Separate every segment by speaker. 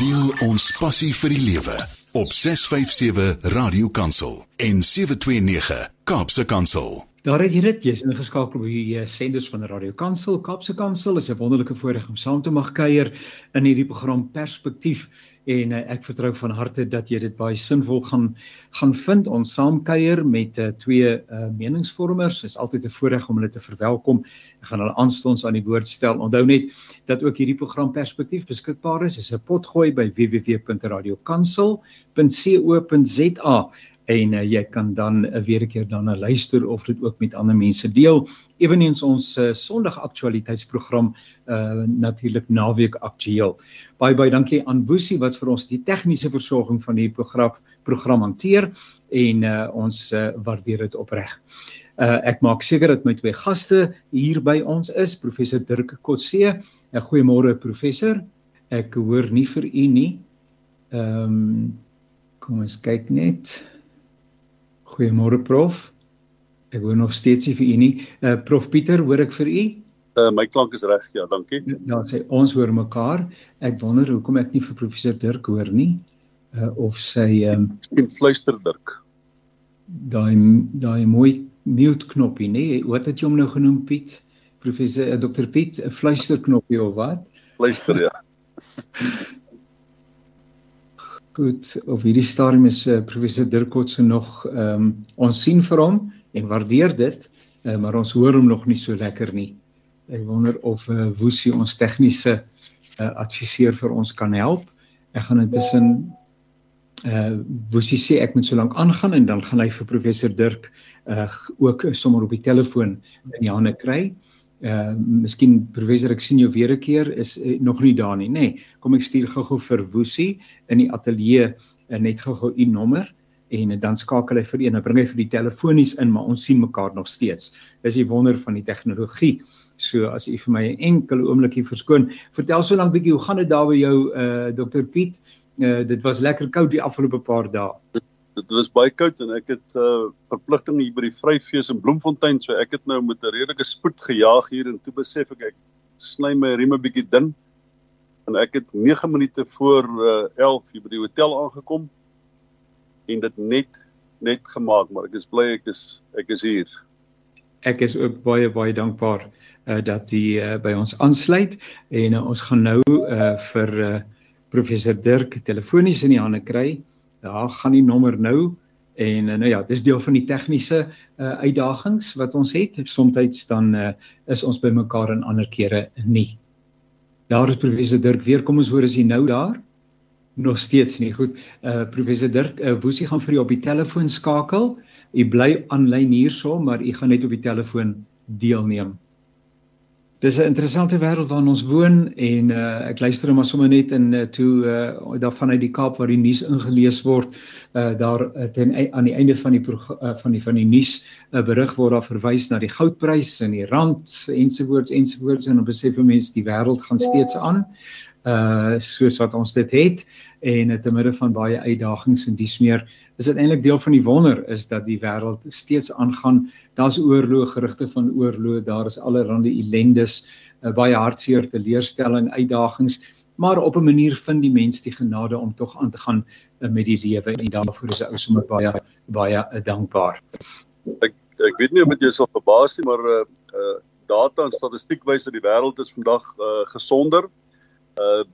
Speaker 1: Deel ons passie vir die lewe op 657 Radio Kansel en 729 Kaapse Kansel.
Speaker 2: Daar het jy dit, jy's ingeskakel by die senders van Radio Kansel. Kaapse Kansel is 'n wonderlike voorreg om saam te mag kuier in hierdie program Perspektief en uh, ek vertrou van harte dat jy dit baie sinvol gaan gaan vind. Ons saamkuier met uh, twee uh, meningsvormers. Dit is altyd 'n voorreg om hulle te verwelkom. Ek gaan hulle aanstonds aan die woord stel. Onthou net dat ook hierdie program Perspektief beskikbaar is. Dit is 'n potgooi by www.radiokansel.co.za en uh, jy kan dan uh, weer 'n keer daarna luister of dit ook met ander mense deel. Eweneens ons uh, Sondag aktualiteitsprogram uh natuurlik naweek aktueel. Baie baie dankie aan Woesie wat vir ons die tegniese versorging van hierdie program program hanteer en uh ons uh, waardeer dit opreg. Uh ek maak seker dat my twee gaste hier by ons is, professor Dirk Kotse. Uh, goeiemôre professor. Ek hoor nie vir u nie. Ehm um, kom ons kyk net. Goeiemôre prof. Ek hoor nog steeds nie vir u nie. Uh prof Pieter, hoor ek vir u?
Speaker 3: Uh my klank is reg, ja, dankie.
Speaker 2: Ja, sê ons hoor mekaar. Ek wonder hoekom ek nie vir professor Dirk hoor nie. Uh of sy ehm um,
Speaker 3: fluister Dirk.
Speaker 2: Daai daai mooi mute knoppie, nê? Nee? Wat het jy hom nou genoem Piet? Professor uh, Dr Piet, 'n fluister knoppie of wat?
Speaker 3: Fluister ja.
Speaker 2: Goed, of hierdie stadium is uh, professor Dirkotse nog ehm um, ons sien vir hom en waardeer dit, uh, maar ons hoor hom nog nie so lekker nie. Ek wonder of uh, Woesie ons tegniese uh, adviseur vir ons kan help. Ek gaan intussen uh Woesie sê ek moet so lank aangaan en dan gaan hy vir professor Dirk uh ook sommer op die telefoon in die hande kry. Uh miskien professor ek sien jou weer 'n keer is uh, nog nie daar nie nê. Nee, kom ek stuur gou-gou vir Woesie in die ateljee uh, net gou-gou u nommer en uh, dan skakel hy vir een en bring hy vir die telefonies in maar ons sien mekaar nog steeds. Dis die wonder van die tegnologie. So as u vir my 'n enkele oombliekie verskoon, vertel so lank bietjie hoe gaan dit daar by jou uh Dr Piet? Uh dit was lekker koud die afgelope paar dae
Speaker 3: dit was baie koud en ek het uh verpligting hier by die Vryfees in Bloemfontein so ek het nou met 'n redelike spoed gejaag hier en toe besef ek ek sny my rieme bietjie dun. En ek het 9 minute voor uh, 11 hier by die hotel aangekom en dit net net gemaak maar ek is bly ek is ek is hier.
Speaker 2: Ek is ook baie baie dankbaar uh, dat jy uh, by ons aansluit en uh, ons gaan nou uh, vir uh, professor Dirk telefonies in die hande kry daar gaan die nommer nou en nou ja, dis deel van die tegniese uh, uitdagings wat ons het. Somstyds dan uh, is ons by mekaar en ander kere nie. Daar is professor Dirk weer. Kom ons hoor as hy nou daar nog steeds nie. Goed. Uh professor Dirk, uh, Boesie gaan vir u op die telefoon skakel. U bly aanlyn hierso, maar u gaan net op die telefoon deelneem. Dis 'n interessante wêreld waarin ons woon en uh, ek luister maar sommer net in uh, toe uh, daar vanuit die Kaap waar die nuus ingelees word uh, daar uh, ten aan die einde van die uh, van die van die nuus 'n uh, berig word daar verwys na die goudprys en die rand ensovoorts ensovoorts en dan besef mense die wêreld gaan steeds aan uh soos wat ons dit het en te midde van baie uitdagings en dies meer is dit eintlik deel van die wonder is dat die wêreld steeds aangaan. Daar's oorloë, gerugte van oorloë, daar is allerlei ellendes, uh, baie hartseer, teleurstelling, uitdagings, maar op 'n manier vind die mens die genade om tog aan te gaan uh, met die lewe en daarvoor is ou sommer baie baie uh, dankbaar.
Speaker 3: Ek ek weet nie of dit jou sal verbaas nie, maar uh, uh data en statistiek wys dat die wêreld is vandag uh gesonder, uh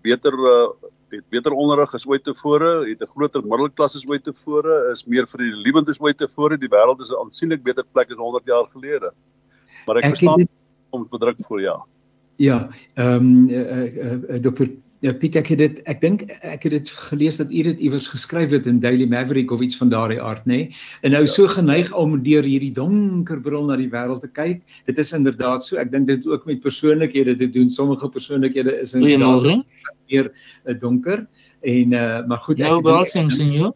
Speaker 3: beter uh het beter onderrig as ooit tevore, het 'n groter middelklas as ooit tevore, is meer vir die liewend as ooit tevore. Die wêreld is 'n aansienlik beter plek as 100 jaar gelede. Maar ek, ek verstaan dit... om bedruk voor ja.
Speaker 2: Ja, ehm um, uh, uh, uh, dokter Ja Piet ek het dit ek dink ek het dit gelees dat u dit iewers geskryf het in Daily Maverick of iets van daardie aard nê. Nee? En nou ja. so geneig om deur hierdie donker bril na die wêreld te kyk. Dit is inderdaad so. Ek dink dit ook met persoonlikhede te doen. Sommige persoonlikhede is inderdaad meer uh, donker en uh, maar goed
Speaker 4: nou wel sien senjor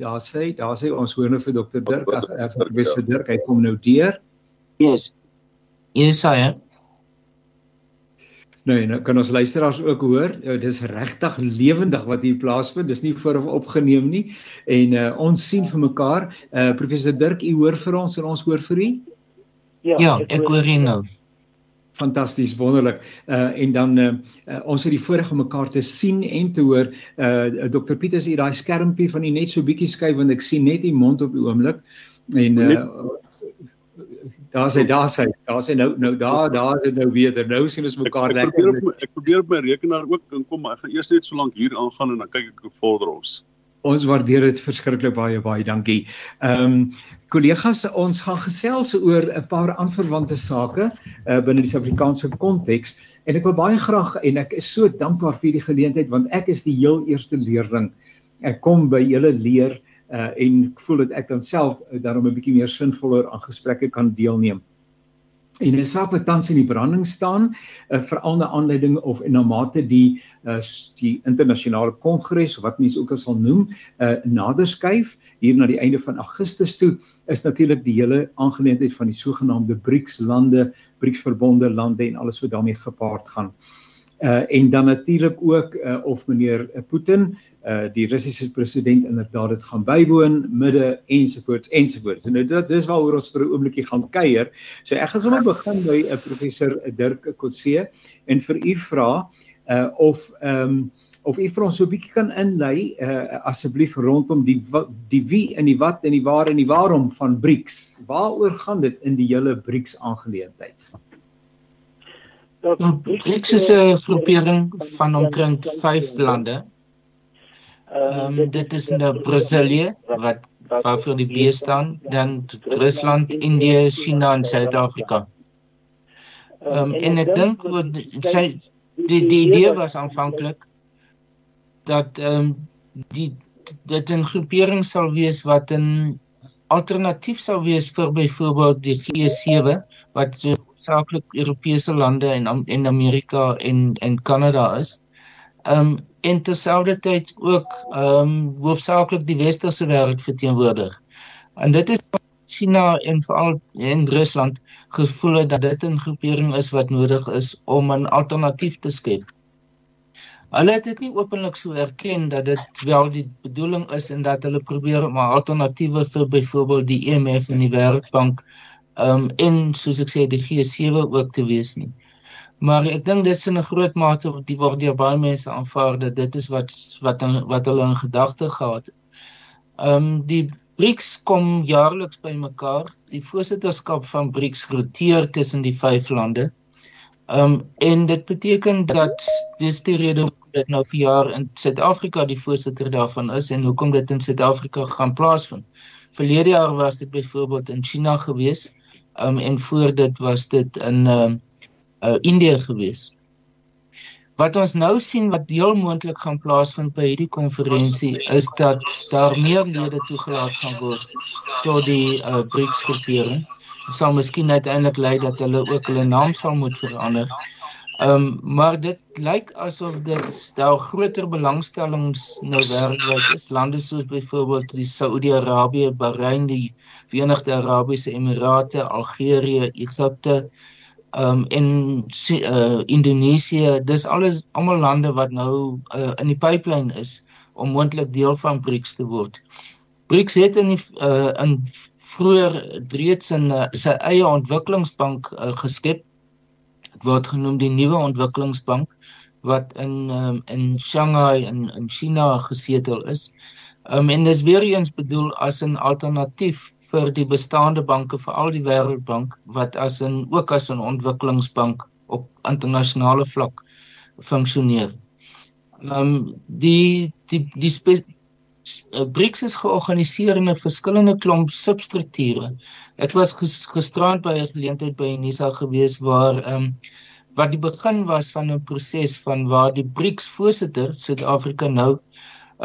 Speaker 2: daar sê daar sê ons hoor nou vir dokter Dirk vir professor Dirk hy kom nou deur
Speaker 4: yes yes hy
Speaker 2: Nou, nou kan ons luisteraars ook hoor, uh, dis regtig lewendig wat hier plaasvind. Dis nie vooraf opgeneem nie. En uh, ons sien vir mekaar. Uh professor Dirk, u hoor vir ons en ons hoor vir u?
Speaker 4: Ja, ja ek hoor u nou.
Speaker 2: fantasties wonderlik. Uh en dan uh, uh ons het die voorreg om mekaar te sien en te hoor. Uh Dr Piet is hier daai skermpie van die net so bietjie skuif want ek sien net die mond op die oomblik. En uh daar sê daar sê daar sê nou nou daar daar is dit nou weer. Nou sien ons mekaar
Speaker 3: ek, ek lekker. Probeer, ek probeer op my rekenaar ook inkom, maar ek gaan eers net so lank hier aangaan en dan kyk ek hoe vorder ons.
Speaker 2: Ons waardeer dit verskriklik baie baie dankie. Ehm um, kollegas, ons gaan gesels oor 'n paar aanverwante sake uh, binne die Suid-Afrikaanse konteks en ek wil baie graag en ek is so dankbaar vir die geleentheid want ek is die heel eerste leerling. Ek kom by julle leer uh, en ek voel dat ek dan self uh, daarom 'n bietjie meer sinvoller aan gesprekke kan deelneem. En die saak wat tans in die branding staan, uh, veral na aanleiding of na mate die uh, die internasionale kongres wat mense ook as sal noem, uh, nader skuif hier na die einde van Augustus toe, is natuurlik die hele aangeleentheid van die sogenaamde BRICS lande, BRICS verbonde lande en alles wat daarmee gepaard gaan. Uh en dan natuurlik ook uh, of meneer Putin uh die Russiese president inderdaad dit gaan bywoon midde ensovoorts ensovoorts. En nou dit dis waaroor ons vir 'n oombliekie gaan kuier. So ek gaan sommer begin by uh, professor Dirk Kotse en vir u vra uh of ehm um, of u vir ons so 'n bietjie kan inlei uh asseblief rondom die die wie en die wat en die waar en die waarom van BRICS. Waaroor gaan dit in die hele BRICS aangeleentheid?
Speaker 4: Nou, BRICS is 'n groepering van omtrent 5 lande Ehm um, dit is nou Brasilië wat waarvoor die B staan, dan Rusland, Indië, China en Suid-Afrika. Ehm um, en ek dink wat sy die die idee was aanvanklik dat ehm um, die dit 'n groepering sal wees wat 'n alternatief sal wees vir byvoorbeeld die G7 wat saaklik Europese lande en en Amerika en en Kanada is. Ehm um, en terselfdertyd ook ehm um, hoofsaaklik die westerse wêreld verteenwoordig. En dit is China en veral in Rusland gevoel dat dit 'n groepering is wat nodig is om 'n alternatief te skep. Hulle het dit nie openlik so erken dat dit wel die bedoeling is en dat hulle probeer om 'n alternatiewe vir byvoorbeeld die IMF en die Wêreldbank um, en soos ek sê die G7 ook te wees nie. Maar ek dink dit is in 'n groot mate die word deur baie mense aanvaar dat dit is wat wat in, wat hulle in gedagte gehad het. Um, die BRICS kom jaarliks bymekaar. Die voorsitterskap van BRICS roteer tussen die vyf lande. Ehm um, en dit beteken dat dis die rede hoekom dit nou vir jaar in Suid-Afrika die voorsitter daarvan is en hoekom dit in Suid-Afrika gaan plaasvind. Verlede jaar was dit byvoorbeeld in China gewees. Ehm um, en voor dit was dit in ehm um, uh, Indië gewees. Wat ons nou sien wat deel moontlik gaan plaasvind by hierdie konferensie is dat daar meer lede toegelaat gaan word tot die uh, BRICS groepering. Dit sal miskien uiteindelik lei dat hulle ook hulle naam sal moet verander. Ehm um, maar dit lyk asof dit daar groter belangstellings nou wêreldwyd is. Lande soos byvoorbeeld die Saudi-Arabië, Bahrein, die Verenigde Arabiese Emirate, Algerië, Egipte, um in uh, Indonesië dis alles almal lande wat nou uh, in die pipeline is om moontlik deel van BRICS te word. BRICS het in die, uh, in vroeër reeds in uh, sy eie ontwikkelingsbank uh, geskep. Word genoem die nuwe ontwikkelingsbank wat in um, in Shanghai in in China gesetel is. Um en dis weer eens bedoel as 'n alternatief vir die bestaande banke veral die Wêreldbank wat as 'n ook as 'n ontwikkelingsbank op internasionale vlak funksioneer. Ehm um, die die die uh, BRICS is georganiseer in 'n verskillende klomp substrukture. Ek was gisterand by 'n geleentheid by Unisa gewees waar ehm um, wat die begin was van 'n proses van waar die BRICS voorsitter Suid-Afrika nou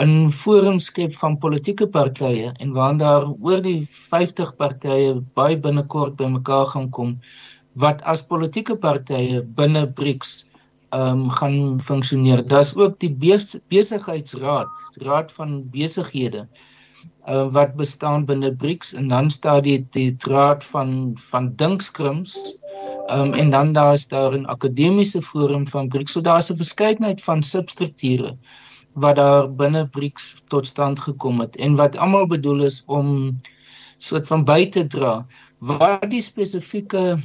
Speaker 4: 'n forum skep van politieke partye en waar daar oor die 50 partye baie binnekort bymekaar gaan kom wat as politieke partye binne BRICS ehm um, gaan funksioneer. Daar's ook die besigheidsraad, raad van besighede uh, wat bestaan binne BRICS en dan staan die die raad van van dinkskrims Um, en dan daar is daar 'n akademiese forum van BRICS. So daar's 'n verskeidenheid van substrukture wat daar binne BRICS tot stand gekom het en wat almal bedoel is om soort van by te dra wat die spesifieke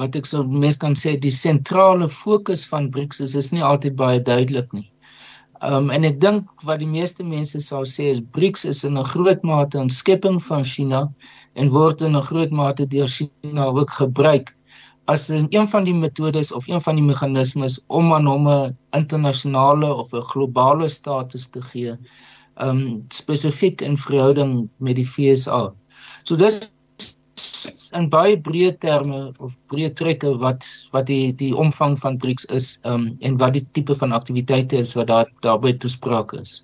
Speaker 4: wat ek sou mens kan sê die sentrale fokus van BRICS is, is nie altyd baie duidelik nie. Um en ek dink wat die meeste mense sal sê is BRICS is in 'n groot mate 'n skepping van China en word in 'n groot mate deur China ook gebruik as 'n een van die metodes of een van die meganismes om aan hom 'n internasionale of 'n globale status te gee. Um spesifiek in verhouding met die FSA. So dis in baie breë terme of breë trekke wat wat die die omvang van BRICS is um, en wat die tipe van aktiwiteite is wat daar daarby te sprake is.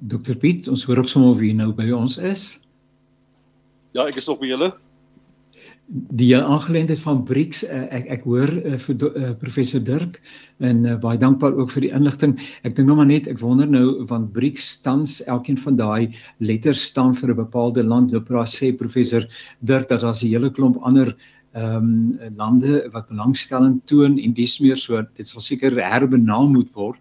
Speaker 2: Dr Piet, ons hoor op sommer wie nou by ons is.
Speaker 3: Ja, ek is op by julle
Speaker 2: die aangeleentheid van BRICS uh, ek ek hoor uh, vir uh, professor Dirk en uh, baie dankbaar ook vir die inligting. Ek dink nog maar net ek wonder nou want BRICS tans elkeen van daai letters staan vir 'n bepaalde land. Lopra sê professor Dirk dat daar 'n hele klomp ander ehm um, lande wat belangstelling toon en dis meer so dit sal seker herbenaam moet word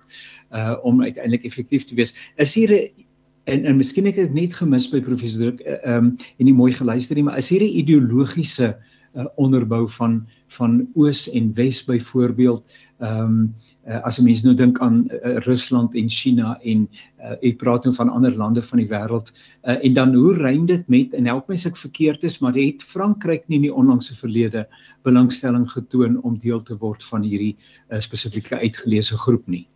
Speaker 2: uh om uiteindelik effektief te wees. Is hier 'n en en miskien ek het dit net gemis by professor Druk eh, ehm um, en nie mooi geluister nie maar is hier 'n ideologiese uh, onderbou van van oos en wes byvoorbeeld ehm um, uh, as 'n mens nou dink aan uh, Rusland en China en uh, ek praat nou van ander lande van die wêreld uh, en dan hoe rym dit met en help my as ek verkeerd is maar het Frankryk nie in die onlangse verlede belangstelling getoon om deel te word van hierdie uh, spesifieke uitgeleese groep nie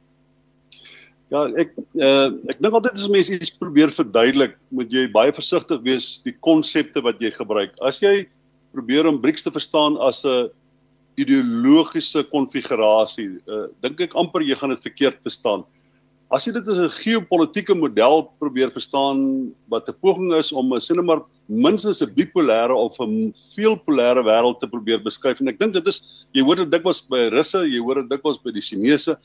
Speaker 3: Ja, ek uh, ek dink altyd as mense iets probeer verduidelik, moet jy baie versigtig wees die konsepte wat jy gebruik. As jy probeer om BRICS te verstaan as 'n ideologiese konfigurasie, uh, dink ek amper jy gaan dit verkeerd verstaan. As jy dit as 'n geopolitiese model probeer verstaan wat 'n poging is om 'n sinema minstens 'n bipolêre of 'n veelpolêre wêreld te probeer beskryf en ek dink dit is jy hoor dit dikwels by Russe, jy hoor dit dikwels by die Chinese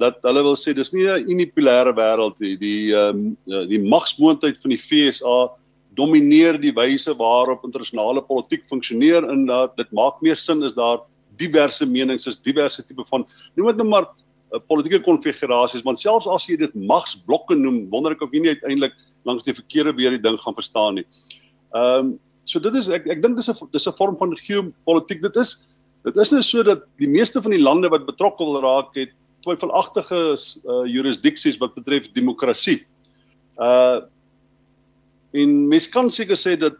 Speaker 3: dat hulle wil sê dis nie 'n unipolêre wêreld nie. Die ehm um, die magsmoontlikheid van die FSA domineer die wyse waarop internasionale politiek funksioneer en dat dit maak meer sin is daar diverse menings, is diverse tipe van noem dit nou maar uh, politieke konfigurasies, want selfs as jy dit magsblokke noem, wonder ek of jy nie uiteindelik langs die verkeerde weer die ding gaan verstaan nie. Ehm um, so dit is ek ek dink dis 'n dis 'n vorm van geopolitiek. Dit is dit is net so dat die meeste van die lande wat betrokke wil raak het twyfelagtige uh, jurisdiksies wat betref demokrasie. Uh en mens kan seker sê dat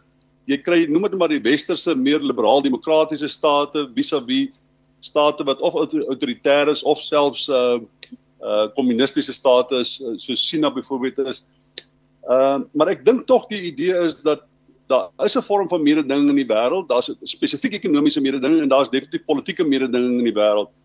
Speaker 3: jy kry noem dit maar die westerse meer liberaal demokratiese state vis-à-vis -vis state wat of autoritair is of selfs uh uh kommunistiese state is soos China byvoorbeeld is. Uh maar ek dink tog die idee is dat daar is 'n vorm van mededinging in die wêreld. Daar's spesifiek ekonomiese mededinging en daar's definitief politieke mededinging in die wêreld. Uh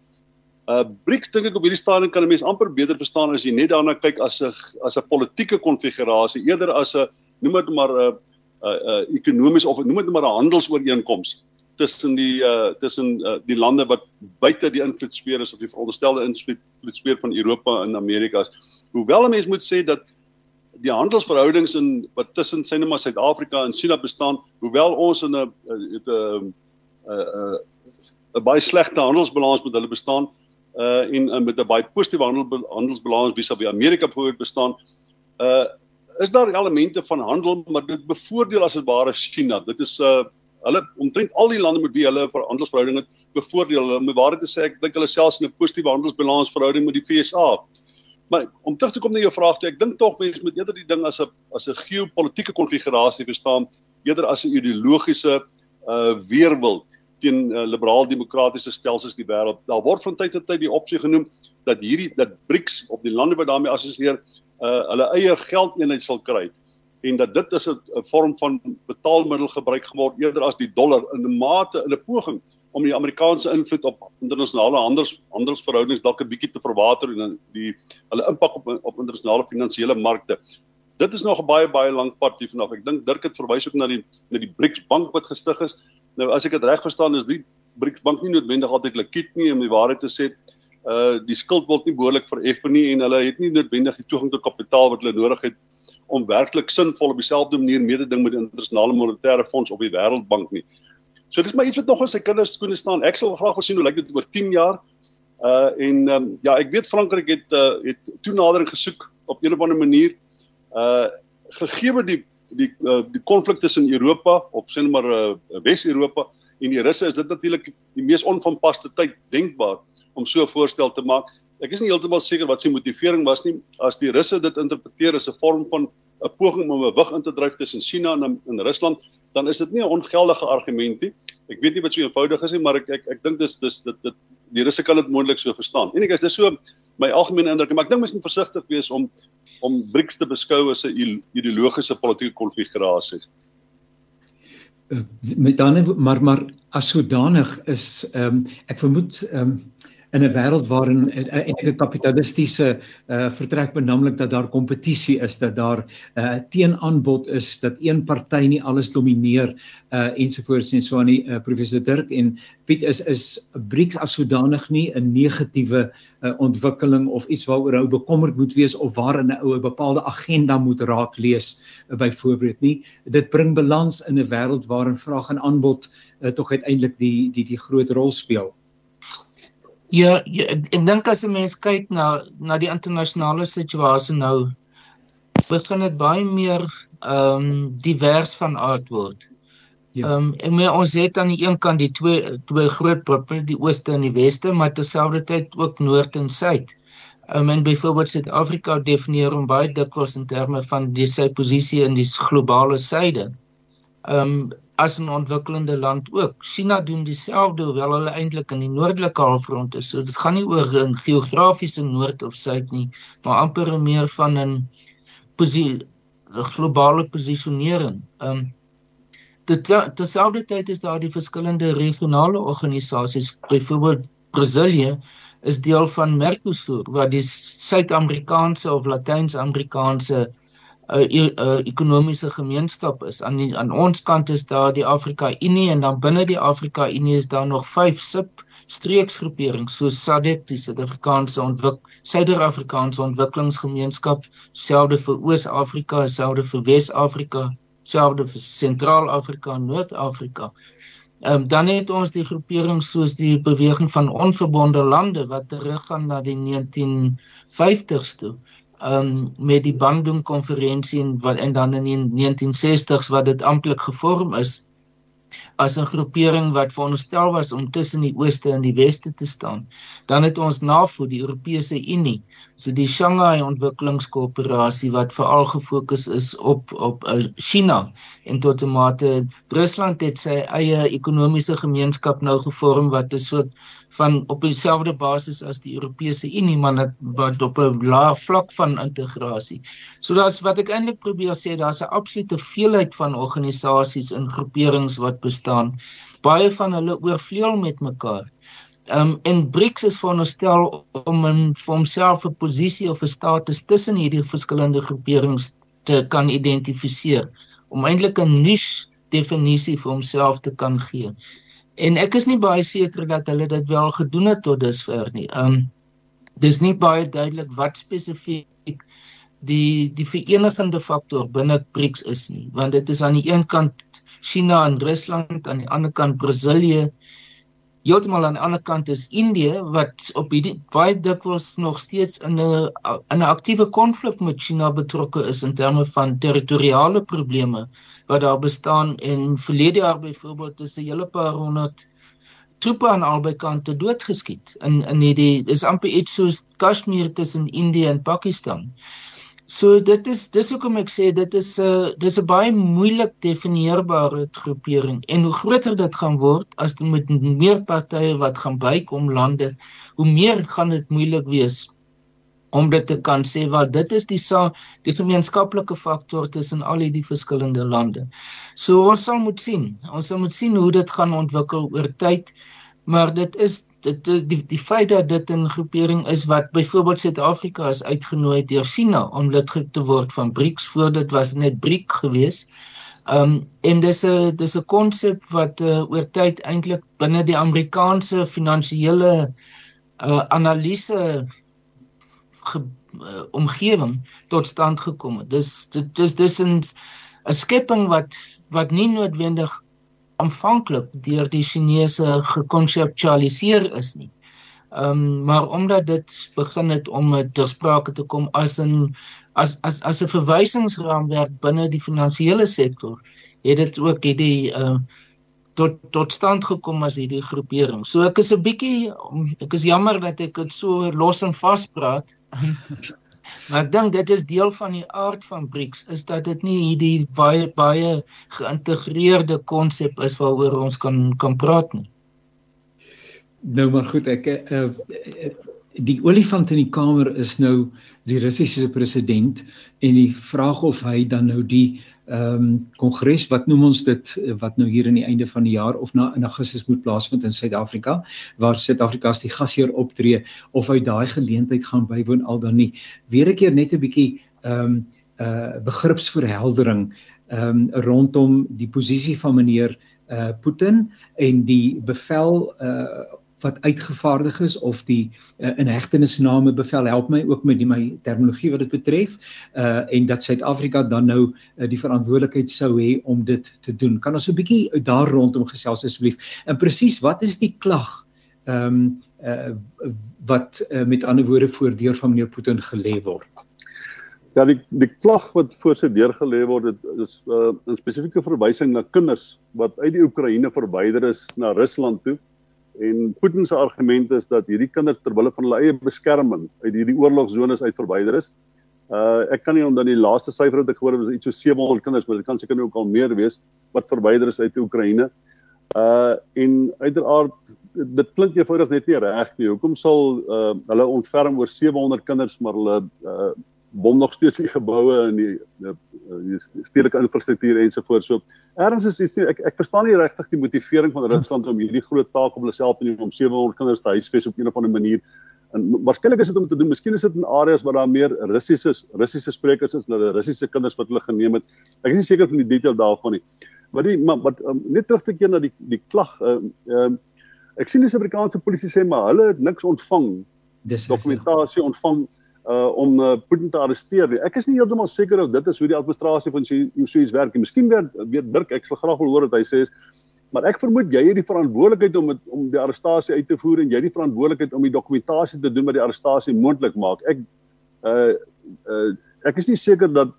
Speaker 3: BRICS dink ek op hierdie stadium kan 'n mens amper beter verstaan as jy net daarna kyk as 'n as 'n politieke konfigurasie eerder as 'n noem dit maar 'n 'n ekonomies of noem dit maar 'n handelsooreenkoms tussen die uh tussen uh, die lande wat buite die invloedsfeer is of die veronderstelde invloedsfeer van Europa en Amerika is. Hoewel 'n mens moet sê dat die handelsverhoudings in wat tussen syne maar Suid-Afrika en China bestaan, hoewel ons in 'n het 'n 'n 'n baie slegte handelsbalans met hulle bestaan, uh en, en met 'n baie positiewe handel handelsbalans vis-à-vis Amerika bijvoorbeeld bestaan. Uh is daar elemente van handel, maar dit bevoordeel as dit ware China. Dit is uh hulle omtrent al die lande met wie hulle handelsverhoudinge bevoordeel. Hulle moet ware te sê ek dink hulle selfs 'n positiewe handelsbalans verhouding met die FSA. Maar om terug te kom na jou vraag, ek dink tog mense moet eerder die ding as 'n as 'n geopolitiese konfigurasie verstaan eerder as 'n ideologiese uh weerwil teen uh, liberaal-demokratiese stelsels in die wêreld. Daar word van tyd tot tyd die opsie genoem dat hierdie dat BRICS op die lande wat daarmee assosieer, uh hulle eie geldeenheid sal kry en dat dit is 'n vorm van betaalmiddel gebruik geword eerder as die dollar in 'n mate in 'n poging om die Amerikaanse invloed op internasionale handels handelsverhoudings dalk 'n bietjie te verwater en die hulle impak op op internasionale finansiële markte. Dit is nog 'n baie baie lank pad hier vanaf. Ek dink Dirk het verwys ook na die na die BRICS bank wat gestig is. Nou as ek dit reg verstaan is die BRICS bank nie noodwendig altyd likwid nie om die waarheid te sê. Uh die skuld word nie behoorlik vereffen nie en hulle het nie noodwendig die toegang tot kapitaal wat hulle nodig het om werklik sinvol op dieselfde manier mededing met die internasionale monetaire fonds op die wêreldbank nie. So dis maar iets wat nog in sy kinders skoene staan. Ek sal graag wil sien hoe lyk dit oor 10 jaar. Uh en um, ja, ek weet Frankryk het uh het toenadering gesoek op 'n of ander manier. Uh gegee die die uh, die konflik tussen Europa of net maar uh, Wes-Europa en die Russe is dit natuurlik die mees onvanpaste tyd denkbaar om so 'n voorstel te maak. Ek is nie heeltemal seker wat sy motivering was nie as die Russe dit interpreteer as 'n vorm van 'n poging om 'n wig in te dryf tussen China en en Rusland, dan is dit nie 'n ongeldige argument nie. Ek weet nie wat so eenvoudig is nie, maar ek ek ek dink dis dis dit dit die Russe kan dit moontlik so verstaan. En ek is dis so my algemene indruk, maar ek dink mens moet versigtig wees om om BRICS te beskou as 'n ideologiese politieke konfigurasie.
Speaker 2: Uh, met dan maar maar as sodanig is ehm um, ek vermoed ehm um, in 'n wêreld waarin 'n uh, kapitalistiese uh, vertrek benaamlik dat daar kompetisie is, dat daar 'n uh, teenaanbod is, dat een party nie alles domineer uh, ensovoorts en so aan die uh, professor Dirk en Piet is is BRICS as sodanig nie 'n negatiewe uh, ontwikkeling of iets waaroor ou bekommerd moet wees of waarin 'n ou 'n bepaalde agenda moet raak lees uh, byvoorbeeld nie. Dit bring balans in 'n wêreld waarin vraag en aanbod uh, tog uiteindelik die die die groot rol speel.
Speaker 4: Ja, ja ek, ek dink as 'n mens kyk na na die internasionale situasie nou begin dit baie meer ehm um, divers van aard word. Ja. Ehm um, en ons het aan die een kant die twee twee groot blokke, die ooste en die weste, maar terselfdertyd ook noord en suid. Ehm um, en byvoorbeeld Suid-Afrika definieer hom baie dikwels in terme van die sy posisie in die globale suide. Ehm um, as 'n ontwikkelende land ook. China doen dieselfde hoewel hulle eintlik in die noordelike halfrond is. So dit gaan nie oor 'n geografiese noord of suid nie, maar amper meer van 'n posisie 'n globale posisionering. Um dit terselfdertyd is daar die verskillende regionale organisasies, byvoorbeeld Brasilië is deel van Mercosur waar die Suid-Amerikaanse of Latyns-Amerikaanse 'n uh, uh, ekonomiese gemeenskap is. Aan die, aan ons kant is daar die Afrika Unie en dan binne die Afrika Unie is daar nog 5 sub streeksgroeperings soos SADC, die Suid-Afrikaanse Ontwik Suider-Afrikaanse Ontwikkelingsgemeenskap, selfde vir Oos-Afrika, selfde vir Wes-Afrika, selfde vir Sentraal-Afrika en Noord-Afrika. Ehm um, dan het ons die groeperings soos die beweging van onverbonde lande wat teruggaan na die 1950s toe um met die Bandung konferensie en wat en dan in die 1960s wat dit amptelik gevorm is as 'n groepering wat veronderstel was om tussen die ooste en die weste te staan. Dan het ons NAVO, die Europese Unie, so die Shanghai Ontwikkelingskoöperasie wat veral gefokus is op op uh, China en tot 'n mate Rusland het sy eie ekonomiese gemeenskap nou gevorm wat 'n soort van op dieselfde basis as die Europese Unie maar net wat op 'n lae vlak van integrasie. So daar's wat ek eintlik probeer sê, daar's 'n absolute veelheid van organisasies en groeperings wat bestaan. Baie van hulle oorvleuel met mekaar. Um, en BRICS is veronderstel om in vir homself 'n posisie of 'n status tussen hierdie verskillende groeperings te kan identifiseer om eintlik 'n niche definisie vir homself te kan gee. En ek is nie baie seker dat hulle dit wel gedoen het tot dusver nie. Um dis nie baie duidelik wat spesifiek die die verenigende faktor binne BRICS is nie, want dit is aan die een kant China en Rusland, aan die ander kant Brasilië. Heeltemal aan die ander kant is Indië wat op hierdie baie dikwels nog steeds in 'n in 'n aktiewe konflik met China betrokke is in terme van territoriale probleme wat daar bestaan en verlede jaar byvoorbeeld is 'n hele paar honderd troepe aan albei kante doodgeskiet in in hierdie is amper iets soos Kashmir tussen Indië en Pakistan. So dit is dis hoekom ek sê dit is 'n uh, dis 'n baie moeilik definieerbare groepering en hoe groter dit gaan word as met meer partye wat gaan bykom lande, hoe meer gaan dit moeilik wees om dit te kan sê wat dit is die sa die gemeenskaplike faktor tussen al hierdie verskillende lande. So ons sal moet sien. Ons sal moet sien hoe dit gaan ontwikkel oor tyd. Maar dit is dit die die feit dat dit 'n groepering is wat byvoorbeeld Suid-Afrika is uitgenooi deur China om lid te word van BRICS voor dit was net BRIC geweest. Um en dis 'n dis 'n konsep wat uh, oor tyd eintlik binne die Amerikaanse finansiële uh, analise ge, uh, omgewing tot stand gekom het. Dis dit dis dis 'n 'n skepping wat wat nie noodwendig aanvanklik deur die Chinese gekonseptualiseer is nie. Ehm um, maar omdat dit begin het om ter sprake te kom as 'n as as as 'n verwysingsraamwerk binne die finansiële sektor, het dit ook hierdie uh tot tot stand gekom as hierdie groepering. So ek is 'n bietjie ek is jammer dat ek dit so los en vas praat. maar ek dink dit is deel van die aard van BRICS is dat dit nie hierdie baie baie geïntegreerde konsep is waaroor ons kan kan praat nie.
Speaker 2: Nou maar goed, ek uh, die olifant in die kamer is nou die Russiese president en die vraag of hy dan nou die ehm um, kongres wat noem ons dit wat nou hier in die einde van die jaar of na in Augustus moet plaasvind in Suid-Afrika waar Suid-Afrika as die gasheer optree of hy daai geleentheid gaan bywoon al dan nie. Weer 'n keer net 'n bietjie ehm um, uh begripsverheldering ehm um, rondom die posisie van meneer uh Putin en die bevel uh wat uitgevaardig is of die uh, inhegtenisname bevel help my ook met die my terminologie wat dit betref uh en dat Suid-Afrika dan nou uh, die verantwoordelikheid sou hê om dit te doen. Kan ons 'n bietjie daar rondom gesels asseblief? En presies, wat is die klag ehm um, uh wat uh, met ander woorde voordeur van meneer Putin gelê word?
Speaker 3: Ja, die die klag wat voor sy deur gelê word, dit is 'n uh, spesifieke verwysing na kinders wat uit die Oekraïne verwyder is na Rusland toe En Putin se argument is dat hierdie kinders ter wille van hulle eie beskerming uit hierdie oorlogsones uit verwyder is. Uh ek kan nie onthou die laaste syfer wat ek gehoor het was iets so 700 kinders, maar dit kan seker nou ook al meer wees wat verwyder is uit Oekraïne. Uh en uiteraard dit klink eenvoudig net nie reg nie. Hoekom sal uh hulle ontferm oor 700 kinders maar hulle uh bom nog steeds die geboue en die, die, die stedelike infrastruktuur ensovoorts. So ergens is iets ek ek verstaan nie regtig die motivering van Rusland om hierdie groot taak op hulle self te neem om 700 kinders te huisves op 'n of ander manier. En waarskynlik is dit om te doen. Miskien is dit in areas waar daar meer Russiese Russiese sprekers is, hulle Russiese kinders wat hulle geneem het. Ek is nie seker van die detail daarvan nie. Maar die maar wat um, net terug te keer na die die klag ehm uh, uh, ek sien die Suid-Afrikaanse polisie sê maar hulle het niks ontvang. Dis dokumentasie ontvang uh om uh, Putin te arresteer. Ek is nie heeltemal seker of dit is hoe die administrasie van Suez werk nie. Miskien weer weer Dirk, ek sal graag wil hoor wat hy sê. Maar ek vermoed jy het die verantwoordelikheid om het, om die arrestasie uit te voer en jy het die verantwoordelikheid om die dokumentasie te doen wat die arrestasie moontlik maak. Ek uh uh ek is nie seker dat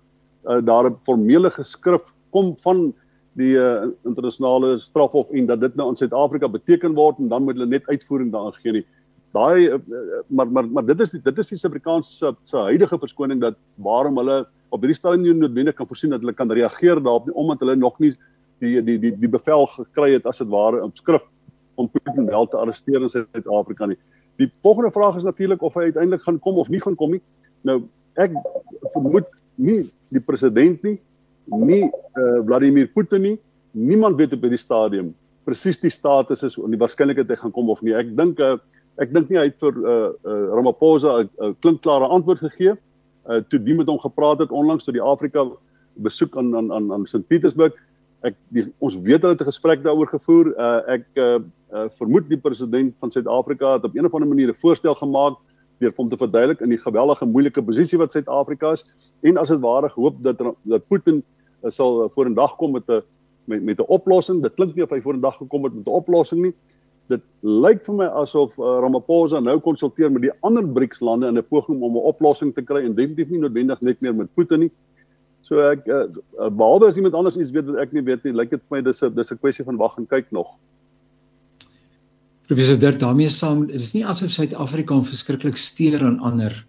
Speaker 3: uh, daar 'n formele geskrif kom van die uh, internasionale strafhof en dat dit nou in Suid-Afrika beteken word en dan moet hulle net uitvoering daaraan gee nie daai uh, maar maar maar dit is die, dit is die Suid-Afrikaanse se se huidige verskoning dat waarom hulle op hierdie stadium nie noodwendig kan voorsien dat hulle kan reageer daarop nie omdat hulle nog nie die die die die bevel gekry het as dit ware op skrif om Putin wel te arresteer in Suid-Afrika nie. Die volgende vraag is natuurlik of hy uiteindelik gaan kom of nie gaan kom nie. Nou ek vermoed nie die president nie, nie uh, Vladimir Putin nie, niemand weet op hierdie stadium presies die status is en die waarskynlikheid hy gaan kom of nie. Ek dink uh, ek dink nie hy het vir uh, uh Ramaphosa 'n uh, uh, klinkklare antwoord gegee uh toe die met hom gepraat het onlangs toe die Afrika besoek aan aan aan aan St Petersburg ek die, ons weet hulle het 'n gesprek daaroor gevoer. Uh ek uh, uh vermoed die president van Suid-Afrika het op 'n of ander manier 'n voorstel gemaak deur hom te verduidelik in die geweldige moeilike posisie wat Suid-Afrika is. En as dit ware gehoop dat dat Putin uh, sal uh, vorendag kom met 'n met 'n oplossing. Dit klink nie of hy vorendag gekom het met 'n oplossing nie dit lyk vir my asof uh, Ramaphosa nou konsulteer met die ander BRICS lande in 'n poging om 'n oplossing te kry en definitief nie noodwendig net meer met Putin nie. So ek uh, behalwe as iemand anders iets weet wat ek nie weet nie, lyk dit vir my dis 'n dis 'n kwessie van wag en kyk nog.
Speaker 2: Professor Dirk daarmee saam, dit is nie asof Suid-Afrika hom verskriklik steur aan ander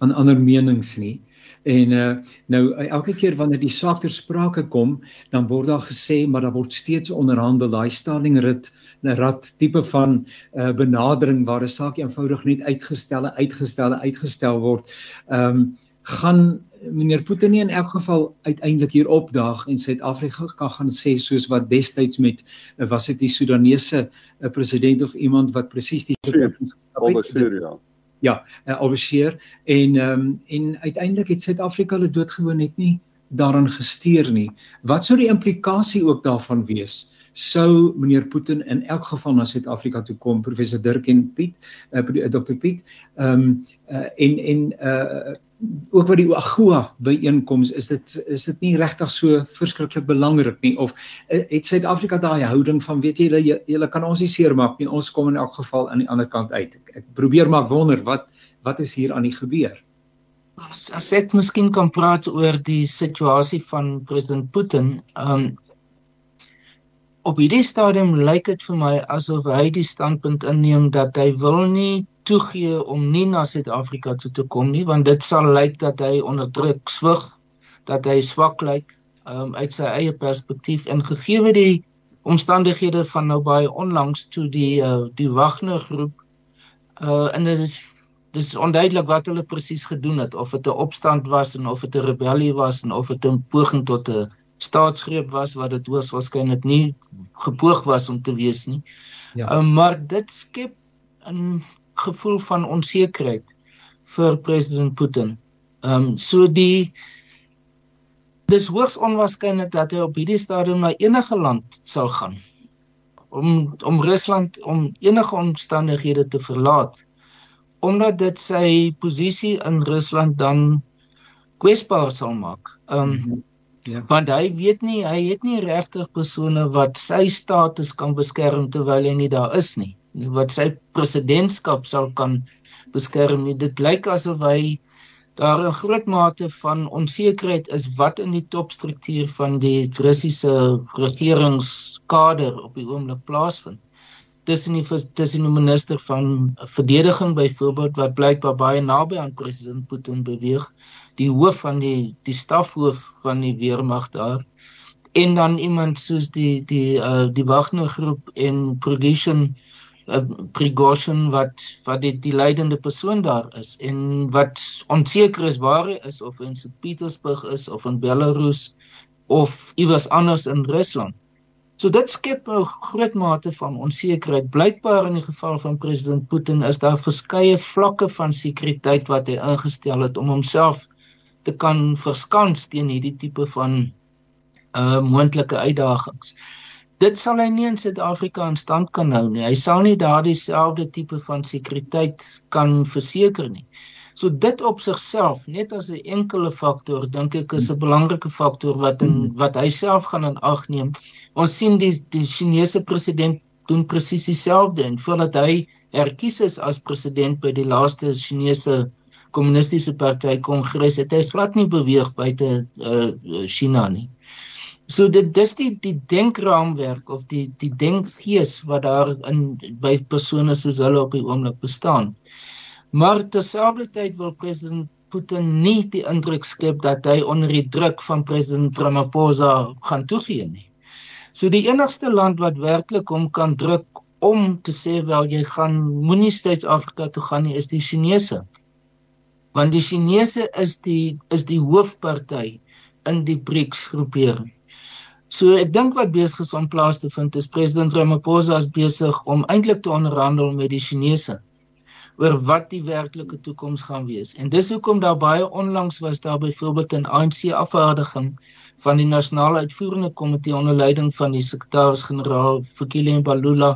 Speaker 2: aan ander menings nie. En uh nou elke keer wanneer die saak ter sprake kom, dan word daar gesê maar daar word steeds onderhandel daai stalling rit 'n rad tipe van uh benadering waar 'n saak eenvoudig net uitgestel en uitgestel en uitgestel word. Ehm um, gaan meneer Putin nie in elk geval uiteindelik hier opdaag en Suid-Afrika kan gaan sê soos wat destyds met was dit die Sudanese president of iemand wat presies die
Speaker 3: Al-Bashir ja
Speaker 2: ja, uh, Al-Bashir en ehm um, en uiteindelik het Suid-Afrika hulle doodgewoon net nie daaraan gesteer nie. Wat sou die implikasie ook daarvan wees? Sou meneer Putin in elk geval na Suid-Afrika toe kom, professor Dirk en Piet, uh, eh, Dr Piet, ehm um, uh, en en uh ook wat die AGOA byeenkomste is dit is dit nie regtig so verskriklik belangrik nie? Of uh, het Suid-Afrika daai houding van weet jy julle julle kan ons nie seermaak nie ons kom in elk geval aan die ander kant uit. Ek, ek probeer maar wonder wat wat is hier aan die gebeur?
Speaker 4: As, as ek miskien kan praat oor die situasie van president Putin um, op hierdie stadium lyk dit vir my asof hy die standpunt inneem dat hy wil nie toegee om nie na Suid-Afrika toe te kom nie want dit sal lyk dat hy onder druk swig dat hy swak lyk um, uit sy eie perspektief. En gegee die omstandighede van nou baie onlangs toe die uh, die Wagner groep uh en dit is dis onduidelik wat hulle presies gedoen het of dit 'n opstand was en of dit 'n rebellie was en of dit 'n poging tot 'n staatsgreep was wat dit hoors waarskynlik nie gepoog was om te wees nie. Ja. Uh, maar dit skep 'n gevoel van onsekerheid vir president Putin. Ehm um, so die dis hoogs onwaarskynlik dat hy op hierdie stadium na enige land sal gaan om om Rusland om enige omstandighede te verlaat omdat dit sy posisie in Rusland dan kwesbaar sal maak. Ehm um, ja. want hy weet nie hy het nie regtig persone wat sy status kan beskerm terwyl hy nie daar is nie. Wat sy presidentskap sal kan beskerm nie. Dit lyk asof hy daar 'n groot mate van onsekerheid is wat in die topstruktuur van die Russiese regeringskader op die oomblik plaasvind. Tussen die tussen die minister van verdediging byvoorbeeld wat blykbaar baie naby aan president Putin beweeg, die hoof van die die stafhoof van die weermag daar en dan iemand soos die die uh, die Wagner groep en Prigozhin uh, Prigozhin wat wat die die leidende persoon daar is en wat onseker is waar hy is of in St Petersburg is of in Belarus of iewers anders in Rusland. So dit skep 'n groot mate van onsekerheid. Blykbaar in die geval van president Putin is daar verskeie vlakke van sekuriteit wat hy ingestel het om homself te kan verskans teen hierdie tipe van uh moontlike uitdagings dit sal hy nie in Suid-Afrika in stand kan hou nie. Hy sal nie daardie selfde tipe van sekuriteit kan verseker nie. So dit op sigself, net as 'n enkele faktor, dink ek is 'n belangrike faktor wat in wat hy self gaan in ag neem. Ons sien die die Chinese president doen presies dieselfde en voordat hy herkies is as president by die laaste Chinese kommunistiese party kongres het hy glad nie beweeg buite uh, China nie. So dit dis die die denkraamwerk of die die denkgees wat daar in by persone soos hulle op die oomblik bestaan. Maar terselfdertyd wil president Putin nie die indruk skep dat hy onder die druk van president Ramaphosa gaan toegee nie. So die enigste land wat werklik hom kan druk om te sê wel jy gaan moenie Suid-Afrika toe gaan nie is die Chinese. Want die Chinese is die is die hoofparty in die BRICS groepering. So ek dink wat besig is om plaas te vind is president Ramaphosa is besig om eintlik te onderhandel met die Chinese oor wat die werklike toekoms gaan wees. En dis hoekom daar baie onlangs was daar byvoorbeeld 'n ANC afvaardiging van die nasionale uitvoerende komitee onder leiding van die sekretaris-generaal Fikile Mbalula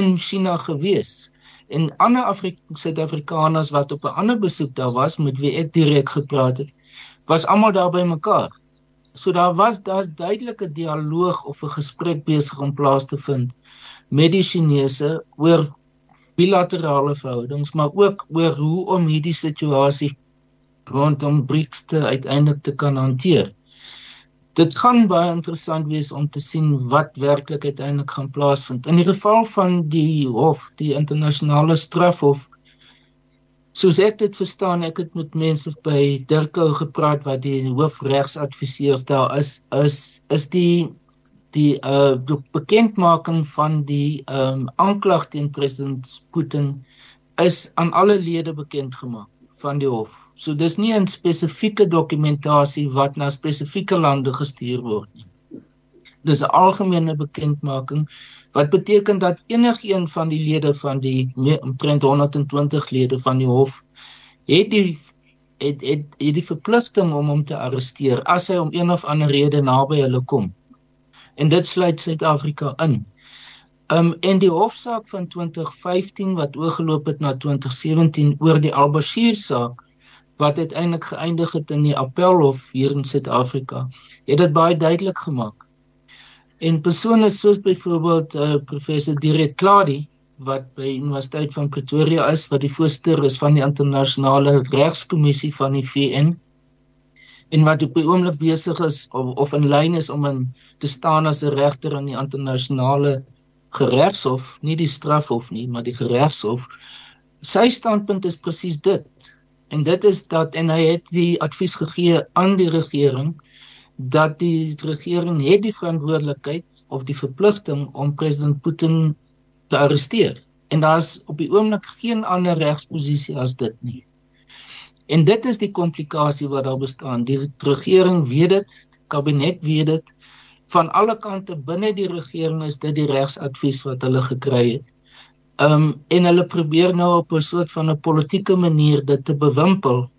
Speaker 4: in China gewees. En ander Suid-Afrikaners wat op 'n ander besoek daar was met wie ek direk gepraat het, was almal daar by mekaar. So daar was daar's duidelike dialoog of 'n gesprek besig om plaas te vind met die Chinese oor bilaterale verhoudings, maar ook oor hoe om hierdie situasie rondom BRICS te uiteindelik te kan hanteer. Dit gaan baie interessant wees om te sien wat werklik uiteindelik gaan plaasvind. In die geval van die hof, die internasionale strafhof, Soos ek dit verstaan, ek het met mense by Dirkou gepraat wat die hoofregsadviseurs daar is, is is die die uh die bekendmaking van die um aanklag teen president Putin is aan alle lede bekend gemaak van die hof. So dis nie 'n spesifieke dokumentasie wat na spesifieke lande gestuur word nie. Dis 'n algemene bekendmaking wat beteken dat enigiemand van die lede van die omtrent 120 lede van die hof het die het het, het die verpligting om hom te arresteer as hy om een of ander rede naby hulle kom. En dit sluit Suid-Afrika in. Um en die hofsaak van 2015 wat oorgeloop het na 2017 oor die Al-Bashir saak wat uiteindelik geëindig het in die Appelhof hier in Suid-Afrika, het dit baie duidelik gemaak. En persone soos byvoorbeeld uh, professor Direk Kladi wat by Universiteit van Pretoria is wat die voorsteur is van die internasionale regskommissie van die VN en wat op die oomblik besig is of, of in lyn is om in te staan as 'n regter in die internasionale geregshof, nie die strafhof nie, maar die geregshof. Sy standpunt is presies dit. En dit is dat en hy het die advies gegee aan die regering dat die regering het die verantwoordelikheid of die verpligting om president Putin te arresteer. En daar's op die oomblik geen ander regsposisie as dit nie. En dit is die komplikasie wat daar bestaan. Die regering weet dit, kabinet weet dit. Van alle kante binne die regering is dit die regsadvies wat hulle gekry het. Um en hulle probeer nou op 'n soort van 'n politieke manier dit te bewimpel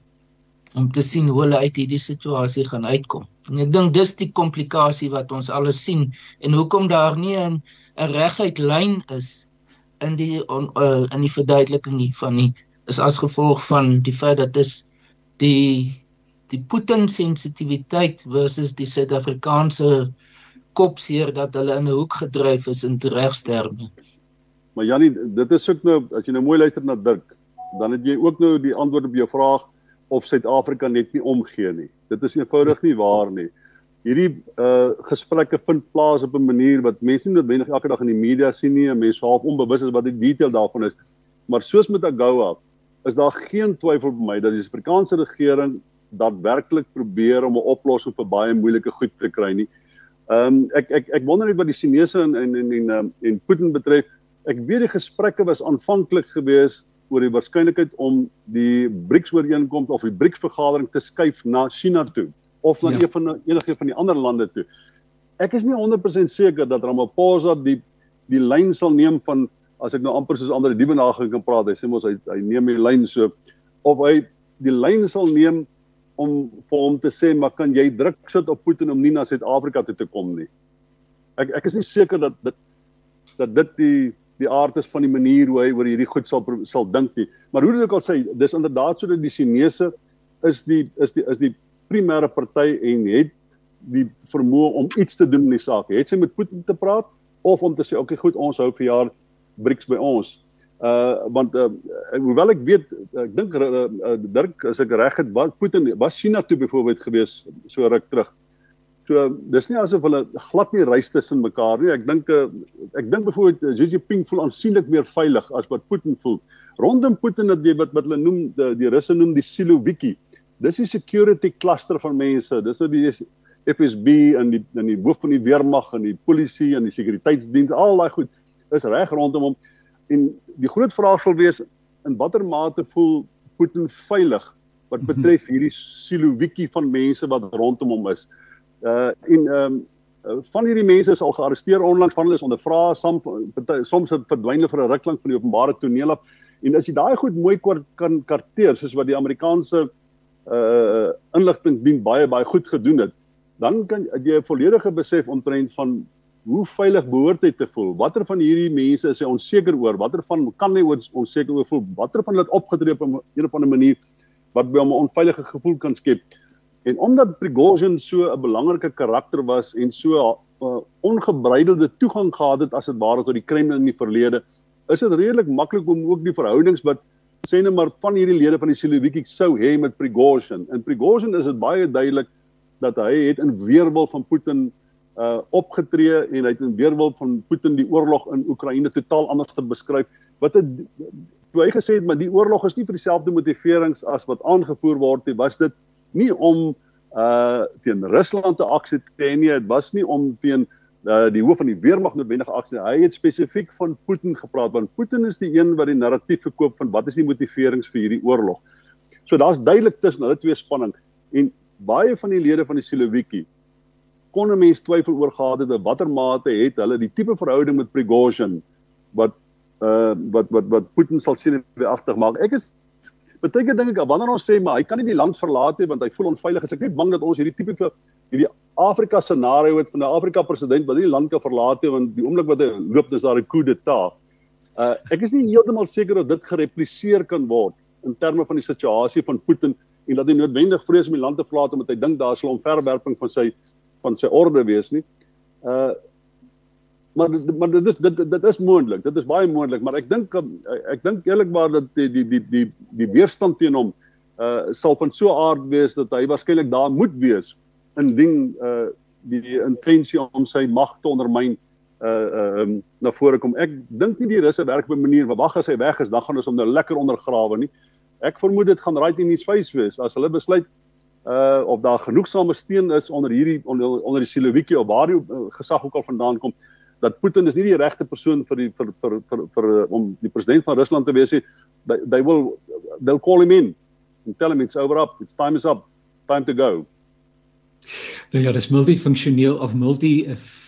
Speaker 4: om te sien hoe hulle uit hierdie situasie gaan uitkom. En ek dink dis die komplikasie wat ons alles sien en hoekom daar nie 'n 'n reguit lyn is in die on, uh, in die verduideliking nie is as gevolg van die feit dat dis die die Putin sensitiwiteit versus die Suid-Afrikaanse kopseer dat hulle in 'n hoek gedryf is in regsterme.
Speaker 3: Maar Janie, dit is ook nou as jy nou mooi luister na Dirk, dan het jy ook nou die antwoord op jou vraag of Suid-Afrika net nie omgee nie. Dit is eenvoudig nie waar nie. Hierdie uh gesprekke vind plaas op 'n manier wat mense nie noodwendig elke dag in die media sien nie en mense half onbewus is wat die detail daarvan is. Maar soos met AGOA, is daar geen twyfel by my dat die Suid-Afrikaanse regering daadwerklik probeer om 'n oplossing vir baie moeilike goed te kry nie. Ehm um, ek ek ek wonder net wat die Chinese en en en en, um, en Putin betref. Ek weet die gesprekke was aanvanklik geweest oor die waarskynlikheid om die BRICS ooreenkoms of die BRICS vergadering te skuif na China toe of na ja. een van enige van die ander lande toe. Ek is nie 100% seker dat Ramaphosa die die lyn sal neem van as ek nou amper soos ander die benaging kan praat, hy sê mos hy hy neem die lyn so of hy die lyn sal neem om vir hom te sê maar kan jy druk sit op Putin om nie na Suid-Afrika toe te kom nie. Ek ek is nie seker dat dit dat dit die die aard is van die manier hoe hy oor hierdie goed sal sal dink nie. Maar hoe dit ook al sê, dis inderdaad sodat die Chinese is die is die is die primêre party en het die vermoë om iets te doen in die saak. Het sy met Putin te praat of om te sê okay goed ons hou vir jaar BRICS by ons. Uh want uh, hoewel ek weet ek dink uh, uh, Dirk as ek reg het wat Putin was China toe byvoorbeeld gewees so ruk terug. So dis nie asof hulle glad nie reis tussen mekaar nie. Ek dink uh, ek dink byvoorbeeld uh, Xi Jinping voel aansienlik meer veilig as wat Putin voel. Rondom Putin het jy wat wat hulle noem die, die Russe noem die Siloviki. Dis die security cluster van mense. Dis nou die FSB en die en die hoof van die weermag en die polisie en die sekuriteitsdiens al daai goed is reg rondom hom en die groot vraag sal wees in watter mate voel Putin veilig wat mhm. betref hierdie silowietjie van mense wat rondom hom is. Uh en ehm um, van hierdie mense is al gearresteer onlangs van hulle is ondervra som soms verdwyn hulle vir 'n ruk lank van die openbare toneel af en as jy daai goed mooi kan karteer soos wat die Amerikaanse uh inligtingdien baie baie goed gedoen het dan kan jy 'n volledige besef omtrent van hoe veilig behoort hy te voel? Watter van hierdie mense is hy onseker oor? Watter van kan hy onseker oor voel? Watter van hulle het opgetree op 'n een of ander manier wat by hom 'n onveilige gevoel kan skep? En omdat Prigozhin so 'n belangrike karakter was en so 'n uh, ongebreidelde toegang gehad het as dit ware tot die Kremlin in die verlede, is dit redelik maklik om ook die verhoudings wat sê net maar van hierdie lede van die Siloviki sou hê met Prigozhin. In Prigozhin is dit baie duidelik dat hy het in weerwil van Putin uh opgetree en hy het in weerwil van Putin die oorlog in Oekraïne totaal anders te beskryf. Wat het toe hy gesê het maar die oorlog is nie vir dieselfde motiverings as wat aangevoer word nie, was dit nie om uh teen Rusland te aksie te hê nie, dit was nie om teen uh die hoof van die weermag noodwendig aksie. Hy het spesifiek van Putin gepraat want Putin is die een wat die narratief verkoop van wat is die motiverings vir hierdie oorlog. So daar's duidelik tussen hulle twee spanning en baie van die lede van die Siloviki kon 'n mens twyfel oor gehad het watter mate het hulle die tipe verhouding met Prigozhin wat uh wat wat wat Putin sal sien weer agter maak. Ek is beteken dink ek wanneer ons sê maar hy kan nie die land verlaat nie want hy voel onveilig is ek net bang dat ons hierdie tipe hierdie Afrika scenario het van 'n Afrika president wat nie die land kan verlaat nie want die oomblik wat hy loop dis daar 'n coup d'etat. Uh ek is nie heeltemal seker of dit gerepliseer kan word in terme van die situasie van Putin en dat hy noodwendig vrees om die land te verlaat omdat hy dink daar sal 'n verwerping van sy van sy orde wees nie. Uh maar maar dit is dit dit is moontlik. Dit is baie moontlik, maar ek dink ek dink eerlikwaar dat die die die die die weerstand teen hom uh sal van so aard wees dat hy waarskynlik daar moet wees indien uh die intensie om sy mag te ondermyn uh um na vore kom. Ek dink nie die russe werk op 'n manier waar wag as hy weg is, dan gaan ons hom nou lekker ondergrawe nie. Ek vermoed dit gaan right in die face wees as hulle besluit uh of daar genoegsame steun is onder hierdie onder, onder die Siloviki of waar die uh, gesag ook al vandaan kom dat Putin is nie die regte persoon vir die vir vir vir, vir, vir uh, om die president van Rusland te wees nie. They, they will they'll call him in and tell him it's over up. It's time is up. Time to go.
Speaker 2: Nou ja, dis multifunksioneel of